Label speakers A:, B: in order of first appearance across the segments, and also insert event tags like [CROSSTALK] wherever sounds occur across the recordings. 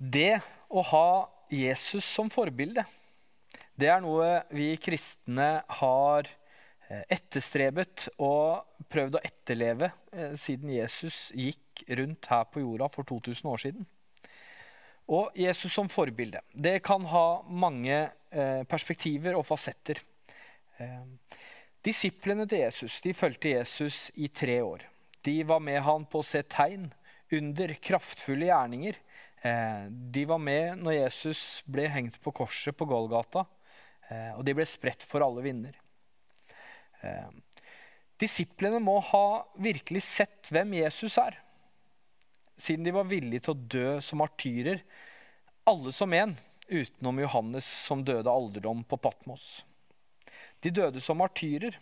A: Det å ha Jesus som forbilde, det er noe vi kristne har eh, etterstrebet og prøvd å etterleve eh, siden Jesus gikk rundt her på jorda for 2000 år siden. Og Jesus som forbilde. Det kan ha mange eh, perspektiver og fasetter. Disiplene til Jesus de fulgte Jesus i tre år. De var med han på å se tegn, under, kraftfulle gjerninger Eh, de var med når Jesus ble hengt på korset på Golgata, eh, og de ble spredt for alle vinder. Eh, disiplene må ha virkelig sett hvem Jesus er, siden de var villige til å dø som martyrer, alle som en, utenom Johannes som døde alderdom på Patmos. De døde som martyrer.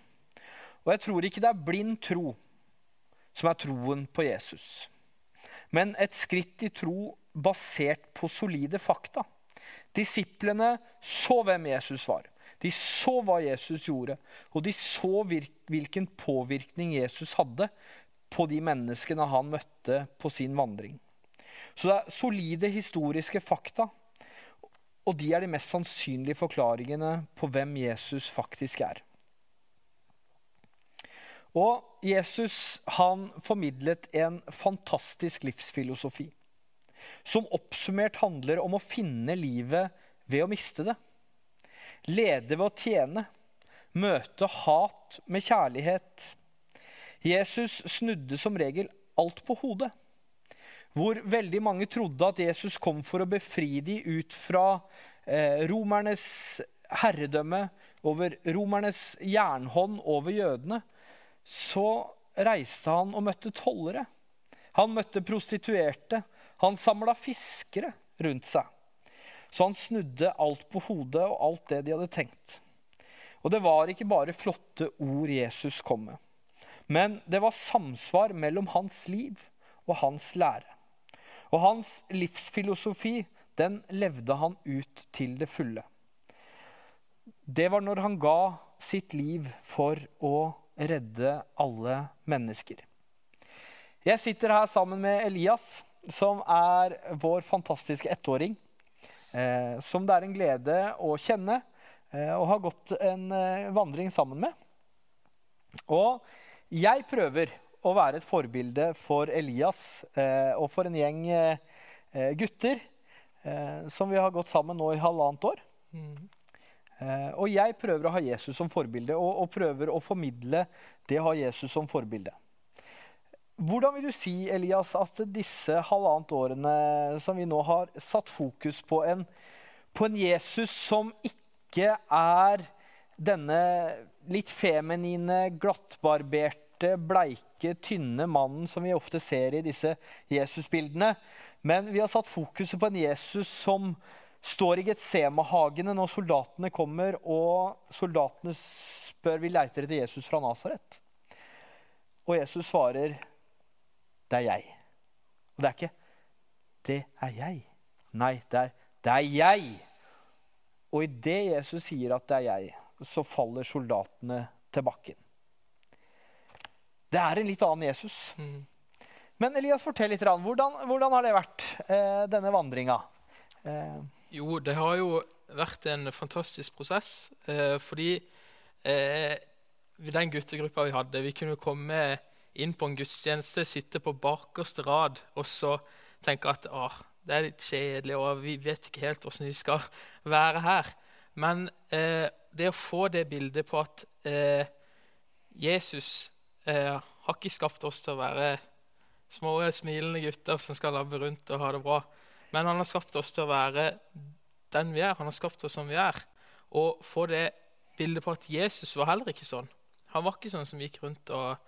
A: Og jeg tror ikke det er blind tro som er troen på Jesus, men et skritt i tro basert på solide fakta. Disiplene så hvem Jesus var. De så hva Jesus gjorde, og de så hvilken påvirkning Jesus hadde på de menneskene han møtte på sin vandring. Så det er solide historiske fakta, og de er de mest sannsynlige forklaringene på hvem Jesus faktisk er. Og Jesus han formidlet en fantastisk livsfilosofi som oppsummert handler om å finne livet ved å miste det. Lede ved å tjene. Møte hat med kjærlighet. Jesus snudde som regel alt på hodet. Hvor veldig mange trodde at Jesus kom for å befri dem ut fra eh, romernes herredømme, over romernes jernhånd over jødene, så reiste han og møtte tollere. Han møtte prostituerte. Han samla fiskere rundt seg. Så han snudde alt på hodet og alt det de hadde tenkt. Og det var ikke bare flotte ord Jesus kom med. Men det var samsvar mellom hans liv og hans lære. Og hans livsfilosofi, den levde han ut til det fulle. Det var når han ga sitt liv for å redde alle mennesker. Jeg sitter her sammen med Elias som er vår fantastiske ettåring. Eh, som det er en glede å kjenne eh, og ha gått en eh, vandring sammen med. Og jeg prøver å være et forbilde for Elias eh, og for en gjeng eh, eh, gutter som vi har gått sammen nå i halvannet år. Mm. og jeg prøver å ha Jesus som forbilde og, og prøver å formidle det å ha Jesus som forbilde. Hvordan vil du si Elias, at disse halvannet årene som vi nå har satt fokus på en, på en Jesus som ikke er denne litt feminine, glattbarberte, bleike, tynne mannen som vi ofte ser i disse Jesusbildene, men vi har satt fokuset på en Jesus som står i Getsemahagene når soldatene kommer, og soldatene spør vi leiter etter Jesus fra Nasaret. Og Jesus svarer det er jeg. Og det er ikke 'det er jeg'. Nei, det er 'det er jeg'. Og idet Jesus sier at det er jeg, så faller soldatene til bakken. Det er en litt annen Jesus. Mm. Men Elias, fortell litt. Hvordan, hvordan har det vært, eh, denne vandringa?
B: Eh. Jo, det har jo vært en fantastisk prosess. Eh, fordi eh, den guttegruppa vi hadde, vi kunne komme inn på en gudstjeneste, sitter på bakerste rad og så tenker at å, det er litt kjedelig, og vi vet ikke helt åssen vi skal være her. Men eh, det å få det bildet på at eh, Jesus eh, har ikke skapt oss til å være små, smilende gutter som skal labbe rundt og ha det bra, men han har skapt oss til å være den vi er. Han har skapt oss som vi er. Og få det bildet på at Jesus var heller ikke sånn. Han var ikke sånn som gikk rundt og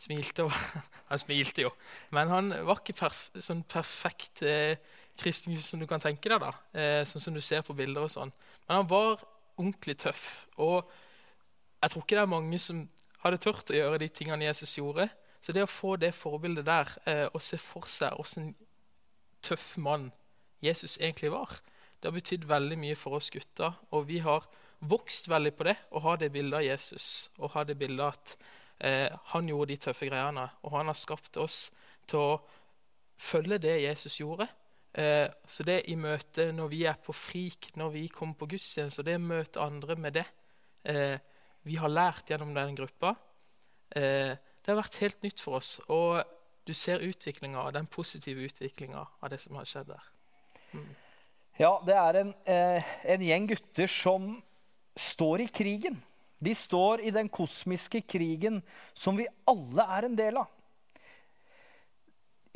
B: smilte. [LAUGHS] han smilte jo, men han var ikke perf sånn perfekt eh, kristen som du kan tenke deg. da, eh, Sånn som du ser på bilder og sånn. Men han var ordentlig tøff. Og jeg tror ikke det er mange som hadde turt å gjøre de tingene Jesus gjorde. Så det å få det forbildet der eh, og se for seg åssen tøff mann Jesus egentlig var, det har betydd veldig mye for oss gutter. Og vi har vokst veldig på det å ha det bildet av Jesus og ha det bildet at Eh, han gjorde de tøffe greiene, og han har skapt oss til å følge det Jesus gjorde. Eh, så det i møte når vi er på frik, når vi kommer på gudstjeneste, og det å møte andre med det eh, vi har lært gjennom den gruppa, det har vært helt nytt for oss. Og du ser utviklinga, den positive utviklinga av det som har skjedd der.
A: Ja, det er en, en gjeng gutter som står i krigen. De står i den kosmiske krigen som vi alle er en del av.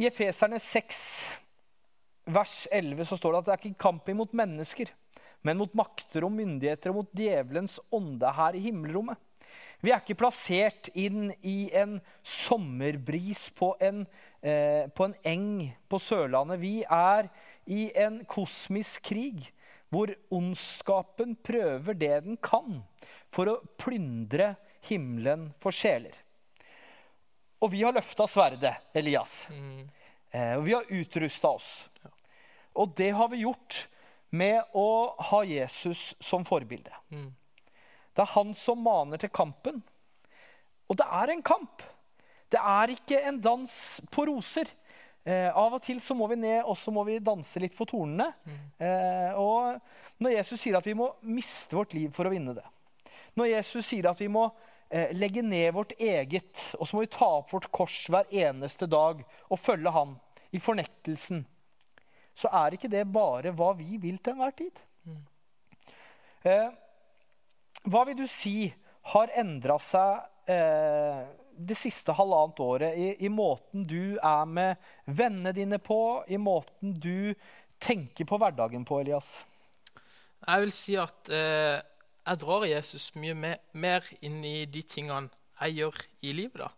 A: I Efeserne 6, vers 11, så står det at det er ikke kamp imot mennesker, men mot makter og myndigheter og mot djevelens ånde her i himmelrommet. Vi er ikke plassert inn i en sommerbris på en, eh, på en eng på Sørlandet. Vi er i en kosmisk krig hvor ondskapen prøver det den kan for å plyndre himmelen for sjeler. Og vi har løfta sverdet, Elias. Eh, og vi har utrusta oss. Og det har vi gjort med å ha Jesus som forbilde. Det er han som maner til kampen. Og det er en kamp. Det er ikke en dans på roser. Eh, av og til så må vi ned og så må vi danse litt på tornene. Eh, og når Jesus sier at vi må miste vårt liv for å vinne det. Når Jesus sier at vi må eh, legge ned vårt eget, og så må vi ta opp vårt kors hver eneste dag og følge ham i fornektelsen, så er ikke det bare hva vi vil til enhver tid. Eh, hva vil du si har endra seg eh, det siste halvannet året i, i måten du er med vennene dine på, i måten du tenker på hverdagen på, Elias?
B: Jeg vil si at eh, jeg drar Jesus mye mer, mer inn i de tingene jeg gjør i livet. da.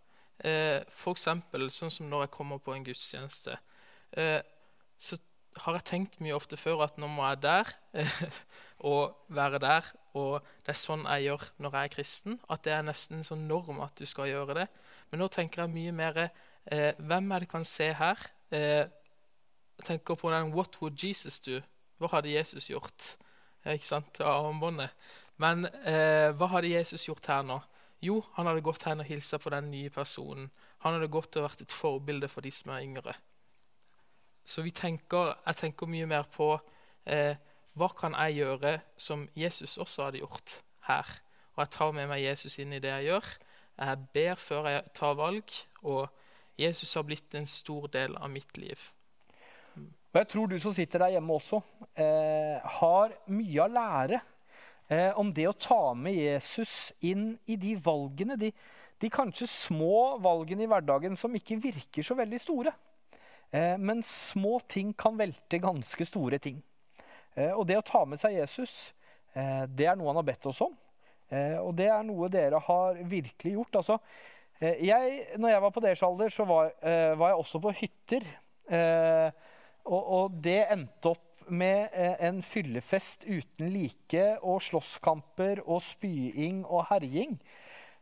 B: Eh, eksempel sånn som når jeg kommer på en gudstjeneste. Eh, så har jeg tenkt mye ofte før at nå må jeg der [LAUGHS] og være der. Og det er sånn jeg gjør når jeg er kristen. At det er nesten en sånn norm at du skal gjøre det. Men nå tenker jeg mye mer eh, hvem er det kan se her? Eh, tenker på den 'What would Jesus do?' Hva hadde Jesus gjort? Eh, ikke sant? Av armbåndet. Men eh, hva hadde Jesus gjort her nå? Jo, han hadde gått hen og hilsa på den nye personen. Han hadde gått og vært et forbilde for de som er yngre. Så tenker, jeg tenker mye mer på eh, hva kan jeg gjøre som Jesus også hadde gjort her. Og jeg tar med meg Jesus inn i det jeg gjør. Jeg ber før jeg tar valg, og Jesus har blitt en stor del av mitt liv.
A: Og jeg tror du som sitter der hjemme også, eh, har mye å lære eh, om det å ta med Jesus inn i de valgene, de, de kanskje små valgene i hverdagen som ikke virker så veldig store. Eh, men små ting kan velte ganske store ting. Eh, og det å ta med seg Jesus, eh, det er noe han har bedt oss om. Og det er noe dere har virkelig gjort. Altså, jeg, når jeg var på deres alder, så var, var jeg også på hytter. Og, og det endte opp med en fyllefest uten like og slåsskamper og spying og herjing.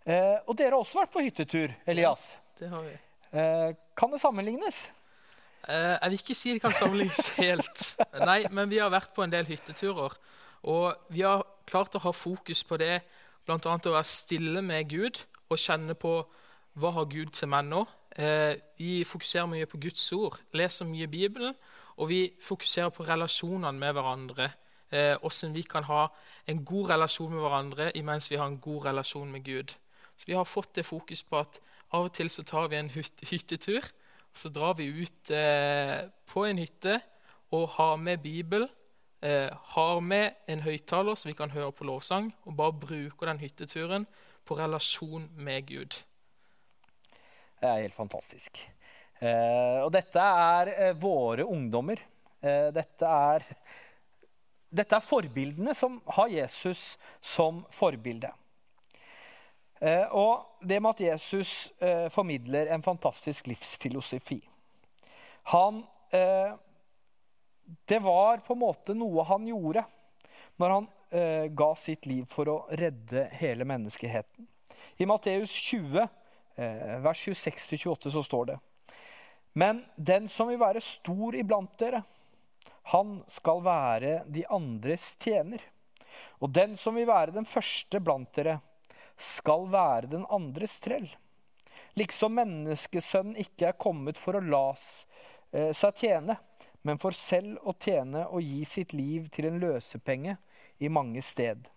A: Og dere har også vært på hyttetur, Elias.
B: Det har vi.
A: Kan det sammenlignes?
B: Eh, jeg vil ikke si det kan sammenlignes [LAUGHS] helt. Nei, men vi har vært på en del hytteturer. Og vi har klart å ha fokus på det, bl.a. å være stille med Gud og kjenne på hva har Gud til meg nå. Uh, vi fokuserer mye på Guds ord, leser mye Bibelen, og vi fokuserer på relasjonene med hverandre. Åssen hvordan vi kan ha en god relasjon med hverandre imens vi har en god relasjon med Gud. Så vi har fått det fokus på at av og til så tar vi en hyt hyttetur. Så drar vi ut eh, på en hytte og har med Bibel. Eh, har med en høyttaler så vi kan høre på lovsang, og bare bruker den hytteturen på relasjon med Gud.
A: Det er helt fantastisk. Eh, og dette er eh, våre ungdommer. Eh, dette, er, dette er forbildene som har Jesus som forbilde. Eh, og det med at Jesus eh, formidler en fantastisk livsfilosofi. Han eh, Det var på en måte noe han gjorde når han ga sitt liv for å redde hele menneskeheten. I Matteus 20, eh, vers 26-28, så står det Men den som vil være stor iblant dere, han skal være de andres tjener. Og den som vil være den første blant dere, skal være den andres trell. Liksom menneskesønnen ikke er kommet for å la eh, seg tjene, men for selv å tjene og gi sitt liv til en løsepenge i mange sted.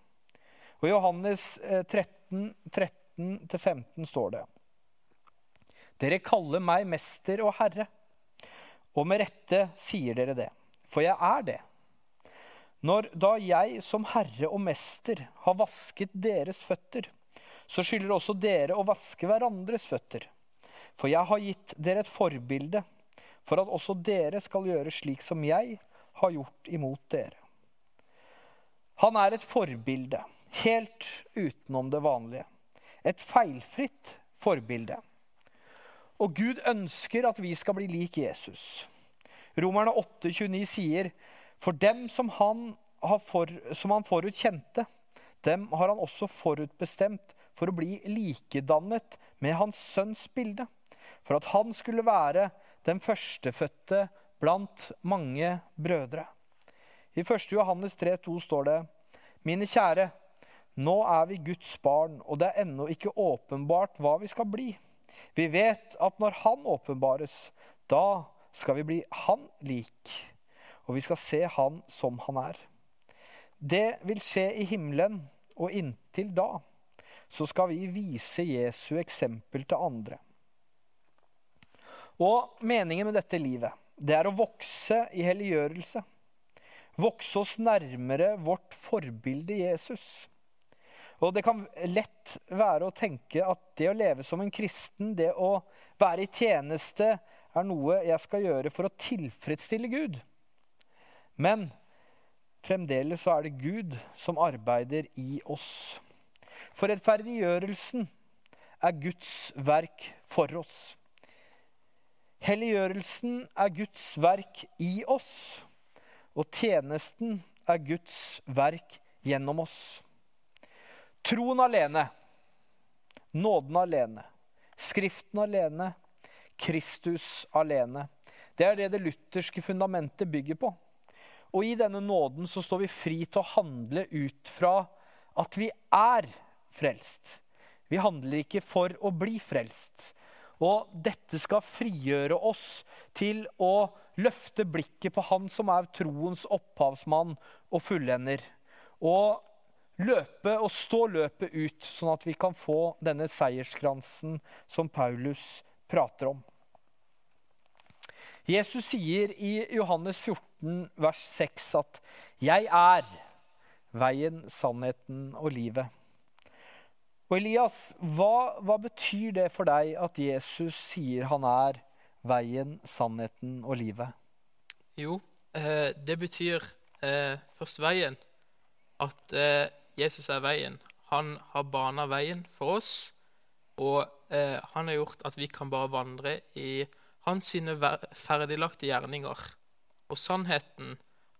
A: Og I Johannes 13, 13-15 står det Dere kaller meg mester og herre, og med rette sier dere det, for jeg er det. Når da jeg som herre og mester har vasket deres føtter, så skylder også dere å vaske hverandres føtter. For jeg har gitt dere et forbilde, for at også dere skal gjøre slik som jeg har gjort imot dere. Han er et forbilde, helt utenom det vanlige. Et feilfritt forbilde. Og Gud ønsker at vi skal bli lik Jesus. Romerne 8,29 sier, for dem som han, for, som han forut kjente, dem har han også forutbestemt for å bli likedannet med hans sønns bilde, for at han skulle være den førstefødte blant mange brødre. I 1. Johannes 3,2 står det, Mine kjære, nå er vi Guds barn, og det er ennå ikke åpenbart hva vi skal bli. Vi vet at når Han åpenbares, da skal vi bli Han lik, og vi skal se Han som Han er. Det vil skje i himmelen, og inntil da så skal vi vise Jesu eksempel til andre. Og meningen med dette livet, det er å vokse i helliggjørelse. Vokse oss nærmere vårt forbilde Jesus. Og det kan lett være å tenke at det å leve som en kristen, det å være i tjeneste, er noe jeg skal gjøre for å tilfredsstille Gud. Men fremdeles så er det Gud som arbeider i oss. For rettferdiggjørelsen er Guds verk for oss. Helliggjørelsen er Guds verk i oss, og tjenesten er Guds verk gjennom oss. Troen alene, nåden alene, Skriften alene, Kristus alene. Det er det det lutherske fundamentet bygger på. Og i denne nåden så står vi fri til å handle ut fra at vi er frelst. Vi handler ikke for å bli frelst. Og dette skal frigjøre oss til å løfte blikket på Han som er troens opphavsmann og fullender. Og løpe og stå løpet ut, sånn at vi kan få denne seierskransen som Paulus prater om. Jesus sier i Johannes 14, vers 6 at 'Jeg er veien, sannheten og livet'. Og Elias, hva, hva, betyr det for deg at Jesus sier han er veien, sannheten og livet?
B: Jo, eh, det betyr eh, først veien. At eh, Jesus er veien. Han har bana veien for oss. Og han har gjort at vi kan bare vandre i hans sine ferdiglagte gjerninger. Og sannheten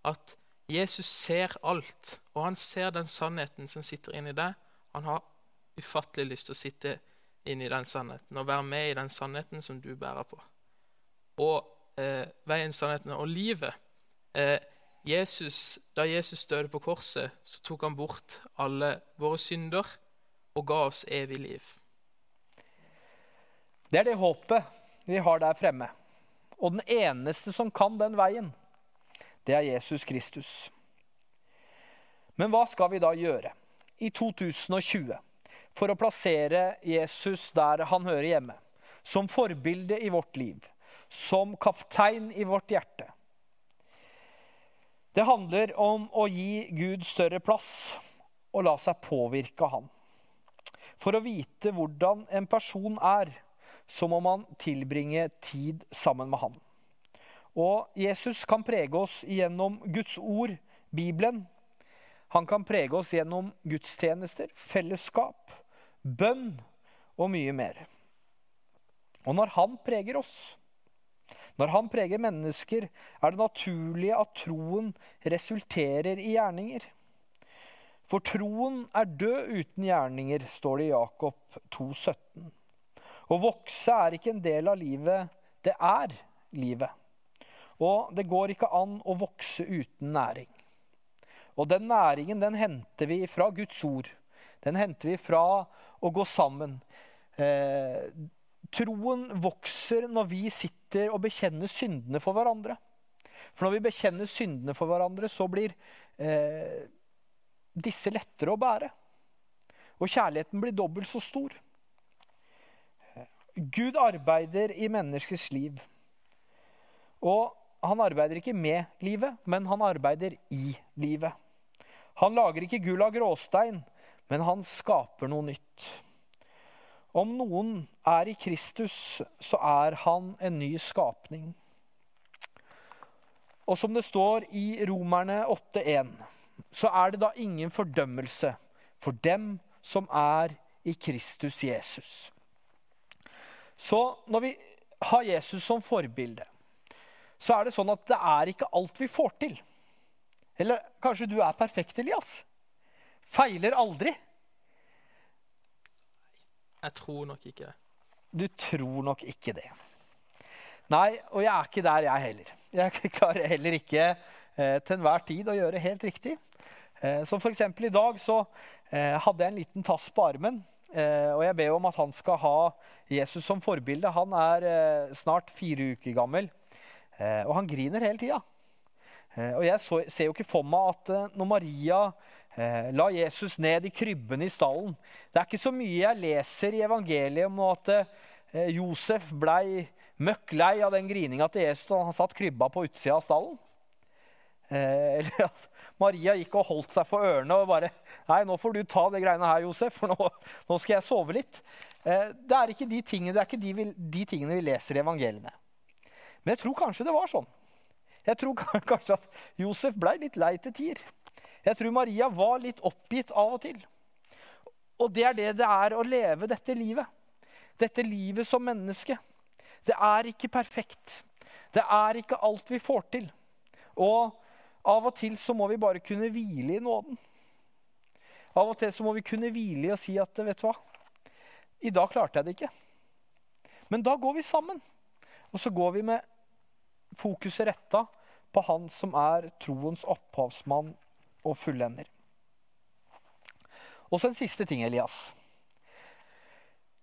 B: at Jesus ser alt, og han ser den sannheten som sitter inni deg. Han har ufattelig lyst til å sitte inn i den sannheten og være med i den sannheten som du bærer på. Og eh, veien, sannheten og livet. Eh, Jesus, da Jesus døde på korset, så tok han bort alle våre synder og ga oss evig liv.
A: Det er det håpet vi har der fremme. Og den eneste som kan den veien, det er Jesus Kristus. Men hva skal vi da gjøre i 2020? For å plassere Jesus der han hører hjemme. Som forbilde i vårt liv. Som kaptein i vårt hjerte. Det handler om å gi Gud større plass og la seg påvirke av han. For å vite hvordan en person er, så må man tilbringe tid sammen med han. Og Jesus kan prege oss gjennom Guds ord, Bibelen. Han kan prege oss gjennom gudstjenester, fellesskap, bønn og mye mer. Og når han preger oss, når han preger mennesker, er det naturlig at troen resulterer i gjerninger. For troen er død uten gjerninger, står det i Jakob 2,17. Å vokse er ikke en del av livet, det er livet. Og det går ikke an å vokse uten næring. Og den næringen den henter vi fra Guds ord. Den henter vi fra å gå sammen. Eh, troen vokser når vi sitter og bekjenner syndene for hverandre. For når vi bekjenner syndene for hverandre, så blir eh, disse lettere å bære. Og kjærligheten blir dobbelt så stor. Gud arbeider i menneskets liv. Og han arbeider ikke med livet, men han arbeider i livet. Han lager ikke gull av gråstein, men han skaper noe nytt. Om noen er i Kristus, så er han en ny skapning. Og som det står i Romerne 8,1, så er det da ingen fordømmelse for dem som er i Kristus Jesus. Så når vi har Jesus som forbilde, så er det sånn at det er ikke alt vi får til. Eller kanskje du er perfekt, Elias? Feiler aldri?
B: Jeg tror nok ikke det.
A: Du tror nok ikke det. Nei, og jeg er ikke der, jeg heller. Jeg [LAUGHS] klarer heller ikke eh, til enhver tid å gjøre helt riktig. Eh, så f.eks. i dag så eh, hadde jeg en liten tass på armen. Eh, og jeg ber om at han skal ha Jesus som forbilde. Han er eh, snart fire uker gammel, eh, og han griner hele tida. og jeg så, ser jo ikke for meg at når Maria la Jesus ned i krybben i stallen Det er ikke så mye jeg leser i evangeliet om at Josef blei møkk lei av den grininga til Jesus da han satt krybba på utsida av stallen. Eh, [LAUGHS] eller altså, Maria gikk og holdt seg for ørene og bare Nei, nå får du ta de greiene her, Josef, for nå, nå skal jeg sove litt. Eh, det er ikke, de tingene, det er ikke de, vi, de tingene vi leser i evangeliene. Men jeg tror kanskje det var sånn. Jeg tror [LAUGHS] kanskje at Josef blei litt lei til tider. Jeg tror Maria var litt oppgitt av og til. Og det er det det er å leve dette livet. Dette livet som menneske. Det er ikke perfekt. Det er ikke alt vi får til. Og av og til så må vi bare kunne hvile i nåden. Av og til så må vi kunne hvile i å si at vet du hva, i dag klarte jeg det ikke. Men da går vi sammen. Og så går vi med fokuset retta på Han som er troens opphavsmann og fullender. Og så en siste ting, Elias.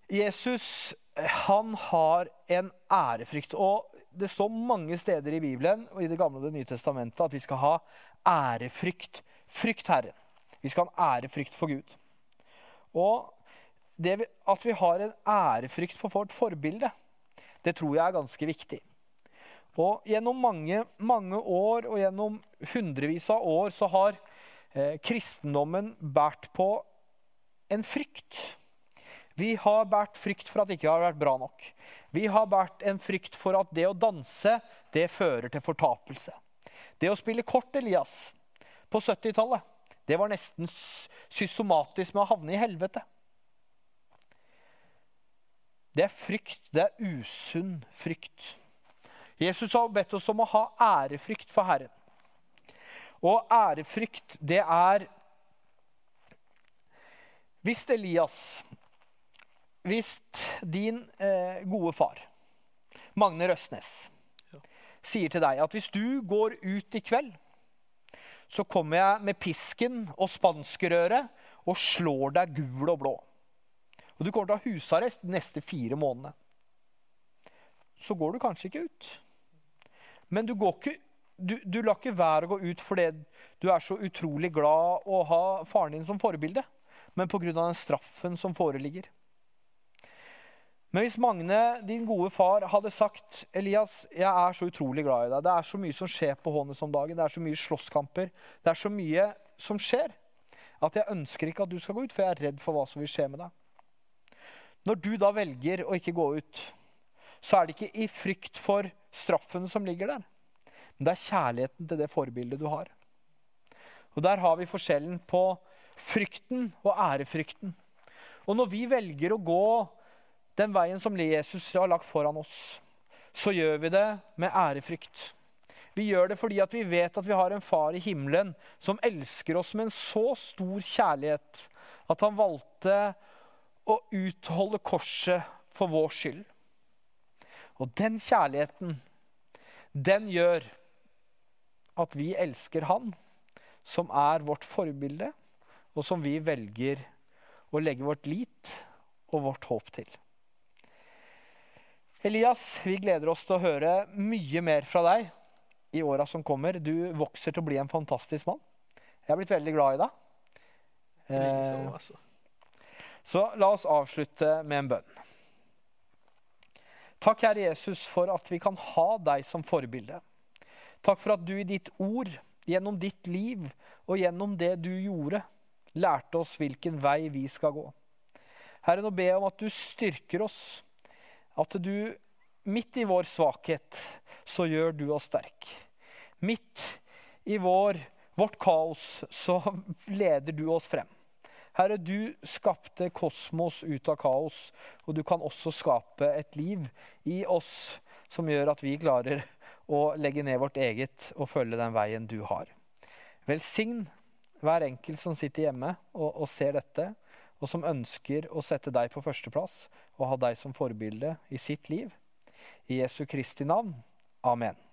A: Jesus han har en ærefrykt. Og det står mange steder i Bibelen og i Det gamle og Det nye testamentet at vi skal ha ærefrykt. Frykt Herren. Vi skal ha en ærefrykt for Gud. Og det at vi har en ærefrykt for vårt forbilde, det tror jeg er ganske viktig. Og gjennom mange, mange år og gjennom hundrevis av år så har kristendommen båret på en frykt. Vi har båret frykt for at det ikke har vært bra nok. Vi har båret en frykt for at det å danse, det fører til fortapelse. Det å spille kort, Elias, på 70-tallet, det var nesten systematisk med å havne i helvete. Det er frykt. Det er usunn frykt. Jesus har bedt oss om å ha ærefrykt for Herren. Og ærefrykt, det er Hvis Elias hvis din eh, gode far, Magne Røsnes, sier til deg at hvis du går ut i kveld, så kommer jeg med pisken og spanskrøret og slår deg gul og blå. Og du kommer til å ha husarrest de neste fire månedene. Så går du kanskje ikke ut. Men du, går ikke, du, du lar ikke være å gå ut fordi du er så utrolig glad å ha faren din som forbilde, men pga. den straffen som foreligger. Men hvis Magne, din gode far, hadde sagt Elias, jeg er så utrolig glad i deg. Det er så mye som skjer på Hånes om dagen. Det er så mye slåsskamper. Det er så mye som skjer at jeg ønsker ikke at du skal gå ut, for jeg er redd for hva som vil skje med deg. Når du da velger å ikke gå ut, så er det ikke i frykt for straffen som ligger der. Men det er kjærligheten til det forbildet du har. Og Der har vi forskjellen på frykten og ærefrykten. Og når vi velger å gå den veien som Jesus har lagt foran oss, så gjør vi det med ærefrykt. Vi gjør det fordi vi vet at vi har en far i himmelen som elsker oss med en så stor kjærlighet at han valgte å utholde korset for vår skyld. Og den kjærligheten, den gjør at vi elsker han, som er vårt forbilde, og som vi velger å legge vårt lit og vårt håp til. Elias, vi gleder oss til å høre mye mer fra deg i åra som kommer. Du vokser til å bli en fantastisk mann. Jeg har blitt veldig glad i deg. Eh,
B: altså.
A: så la oss avslutte med en bønn. Takk, Herre Jesus, for at vi kan ha deg som forbilde. Takk for at du i ditt ord, gjennom ditt liv og gjennom det du gjorde, lærte oss hvilken vei vi skal gå. Herre, nå ber jeg om at du styrker oss. At du midt i vår svakhet, så gjør du oss sterk. Midt i vår, vårt kaos, så [LAUGHS] leder du oss frem. Herre, du skapte kosmos ut av kaos, og du kan også skape et liv i oss som gjør at vi klarer å legge ned vårt eget og følge den veien du har. Velsign hver enkelt som sitter hjemme og, og ser dette, og som ønsker å sette deg på førsteplass og ha deg som forbilde i sitt liv. I Jesu Kristi navn. Amen.